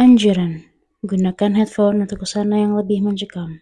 Anjuran: gunakan headphone untuk ke sana yang lebih mencekam.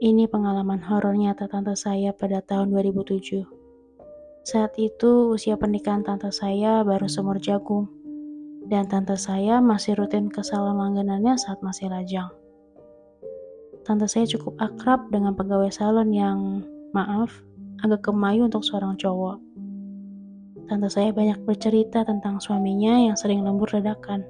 Ini pengalaman horor nyata tante saya pada tahun 2007. Saat itu usia pernikahan tante saya baru semur jagung. Dan tante saya masih rutin ke salon langganannya saat masih lajang. Tante saya cukup akrab dengan pegawai salon yang, maaf, agak kemayu untuk seorang cowok. Tante saya banyak bercerita tentang suaminya yang sering lembur dadakan.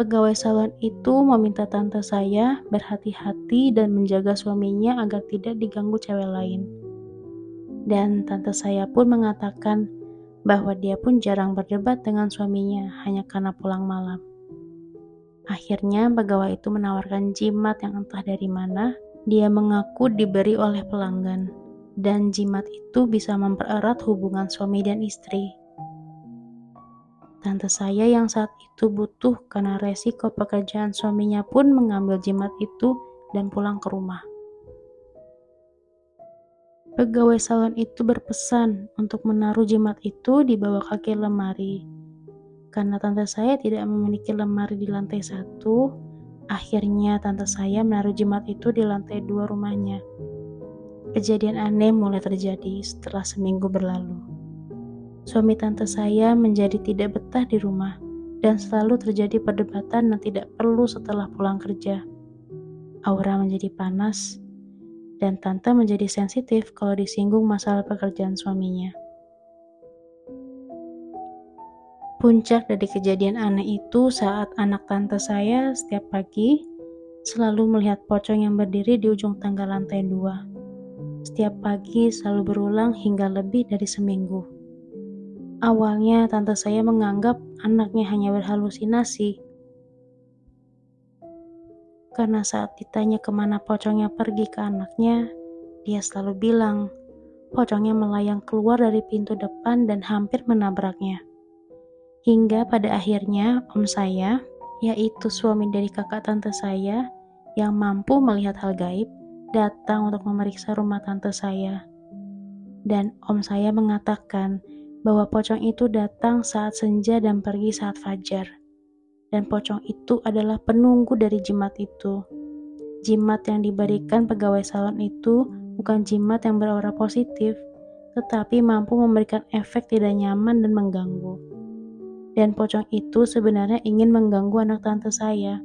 Pegawai salon itu meminta tante saya berhati-hati dan menjaga suaminya agar tidak diganggu cewek lain. Dan tante saya pun mengatakan bahwa dia pun jarang berdebat dengan suaminya hanya karena pulang malam. Akhirnya pegawai itu menawarkan jimat yang entah dari mana dia mengaku diberi oleh pelanggan. Dan jimat itu bisa mempererat hubungan suami dan istri. Tante saya yang saat itu butuh karena resiko pekerjaan suaminya pun mengambil jimat itu dan pulang ke rumah. Pegawai salon itu berpesan untuk menaruh jimat itu di bawah kaki lemari. Karena tante saya tidak memiliki lemari di lantai satu, akhirnya tante saya menaruh jimat itu di lantai dua rumahnya. Kejadian aneh mulai terjadi setelah seminggu berlalu. Suami tante saya menjadi tidak betah di rumah dan selalu terjadi perdebatan yang tidak perlu setelah pulang kerja. Aura menjadi panas dan tante menjadi sensitif kalau disinggung masalah pekerjaan suaminya. Puncak dari kejadian aneh itu saat anak tante saya setiap pagi selalu melihat pocong yang berdiri di ujung tangga lantai dua. Setiap pagi selalu berulang hingga lebih dari seminggu. Awalnya tante saya menganggap anaknya hanya berhalusinasi. Karena saat ditanya ke mana pocongnya pergi ke anaknya, dia selalu bilang, pocongnya melayang keluar dari pintu depan dan hampir menabraknya. Hingga pada akhirnya om saya, yaitu suami dari kakak tante saya, yang mampu melihat hal gaib, datang untuk memeriksa rumah tante saya. Dan om saya mengatakan bahwa pocong itu datang saat senja dan pergi saat fajar. Dan pocong itu adalah penunggu dari jimat itu. Jimat yang diberikan pegawai salon itu bukan jimat yang beraura positif, tetapi mampu memberikan efek tidak nyaman dan mengganggu. Dan pocong itu sebenarnya ingin mengganggu anak tante saya.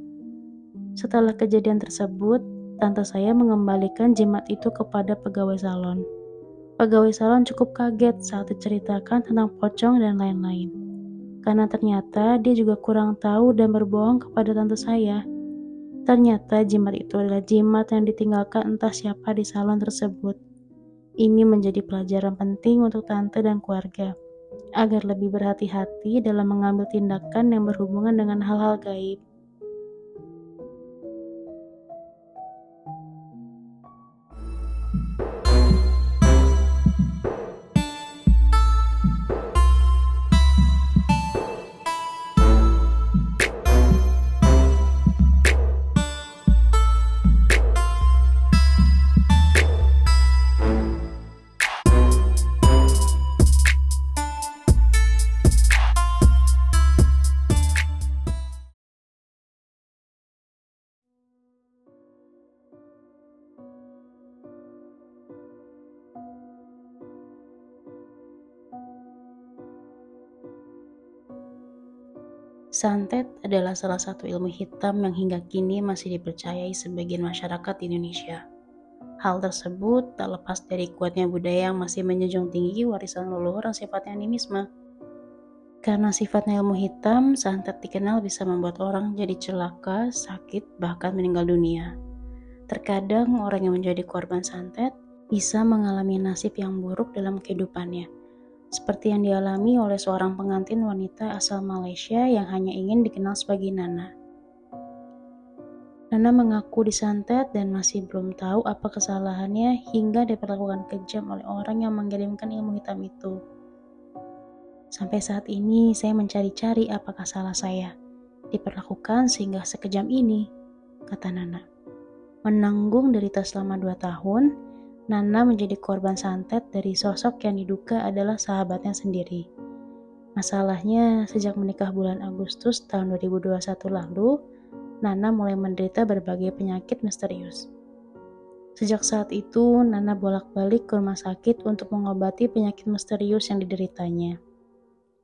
Setelah kejadian tersebut, tante saya mengembalikan jimat itu kepada pegawai salon. Pegawai salon cukup kaget saat diceritakan tentang pocong dan lain-lain. Karena ternyata dia juga kurang tahu dan berbohong kepada tante saya. Ternyata jimat itu adalah jimat yang ditinggalkan entah siapa di salon tersebut. Ini menjadi pelajaran penting untuk tante dan keluarga, agar lebih berhati-hati dalam mengambil tindakan yang berhubungan dengan hal-hal gaib. Santet adalah salah satu ilmu hitam yang hingga kini masih dipercayai sebagian masyarakat di Indonesia. Hal tersebut tak lepas dari kuatnya budaya yang masih menjunjung tinggi warisan leluhur yang sifatnya animisme. Karena sifatnya ilmu hitam, santet dikenal bisa membuat orang jadi celaka, sakit, bahkan meninggal dunia. Terkadang orang yang menjadi korban santet bisa mengalami nasib yang buruk dalam kehidupannya, seperti yang dialami oleh seorang pengantin wanita asal Malaysia yang hanya ingin dikenal sebagai Nana. Nana mengaku disantet dan masih belum tahu apa kesalahannya hingga diperlakukan kejam oleh orang yang mengirimkan ilmu hitam itu. Sampai saat ini saya mencari-cari apakah salah saya. Diperlakukan sehingga sekejam ini, kata Nana. Menanggung derita selama dua tahun, Nana menjadi korban santet dari sosok yang diduga adalah sahabatnya sendiri. Masalahnya, sejak menikah bulan Agustus tahun 2021 lalu, Nana mulai menderita berbagai penyakit misterius. Sejak saat itu, Nana bolak-balik ke rumah sakit untuk mengobati penyakit misterius yang dideritanya.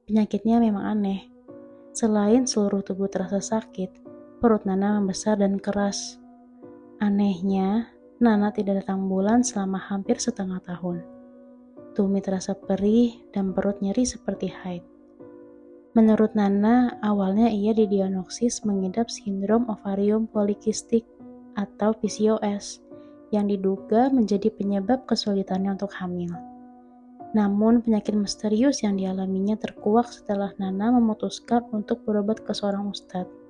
Penyakitnya memang aneh. Selain seluruh tubuh terasa sakit, perut Nana membesar dan keras. Anehnya, Nana tidak datang bulan selama hampir setengah tahun. Tumi terasa perih dan perut nyeri seperti haid. Menurut Nana, awalnya ia didiagnosis mengidap sindrom ovarium polikistik atau PCOS yang diduga menjadi penyebab kesulitannya untuk hamil. Namun penyakit misterius yang dialaminya terkuak setelah Nana memutuskan untuk berobat ke seorang ustadz.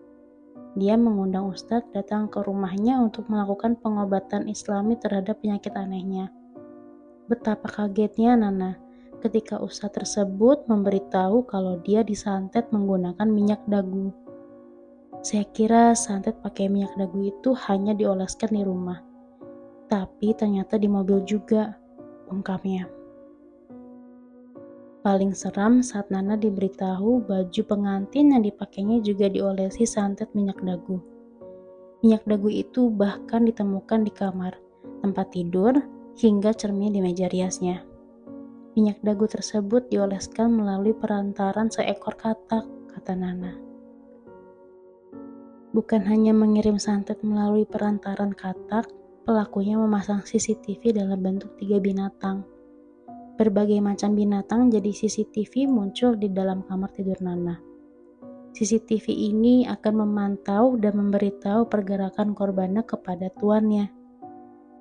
Dia mengundang ustadz datang ke rumahnya untuk melakukan pengobatan islami terhadap penyakit anehnya. Betapa kagetnya Nana ketika ustadz tersebut memberitahu kalau dia disantet menggunakan minyak dagu. Saya kira santet pakai minyak dagu itu hanya dioleskan di rumah. Tapi ternyata di mobil juga, ungkapnya. Paling seram saat Nana diberitahu baju pengantin yang dipakainya juga diolesi santet minyak dagu. Minyak dagu itu bahkan ditemukan di kamar, tempat tidur, hingga cermin di meja riasnya. Minyak dagu tersebut dioleskan melalui perantaran seekor katak, kata Nana. Bukan hanya mengirim santet melalui perantaran katak, pelakunya memasang CCTV dalam bentuk tiga binatang Berbagai macam binatang jadi CCTV muncul di dalam kamar tidur Nana. CCTV ini akan memantau dan memberitahu pergerakan korbannya kepada tuannya.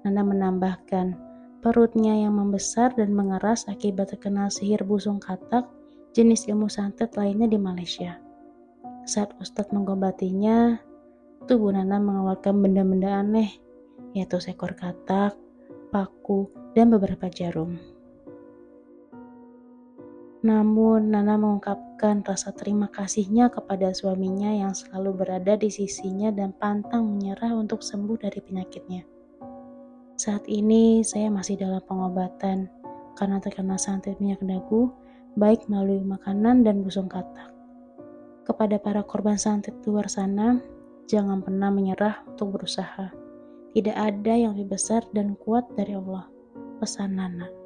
Nana menambahkan, perutnya yang membesar dan mengeras akibat terkena sihir busung katak, jenis ilmu santet lainnya di Malaysia. Saat Ustadz mengobatinya, tubuh Nana mengeluarkan benda-benda aneh, yaitu seekor katak, paku, dan beberapa jarum. Namun, Nana mengungkapkan rasa terima kasihnya kepada suaminya yang selalu berada di sisinya dan pantang menyerah untuk sembuh dari penyakitnya. Saat ini, saya masih dalam pengobatan karena terkena santet minyak dagu, baik melalui makanan dan busung katak. Kepada para korban santet luar sana, jangan pernah menyerah untuk berusaha. Tidak ada yang lebih besar dan kuat dari Allah. Pesan Nana.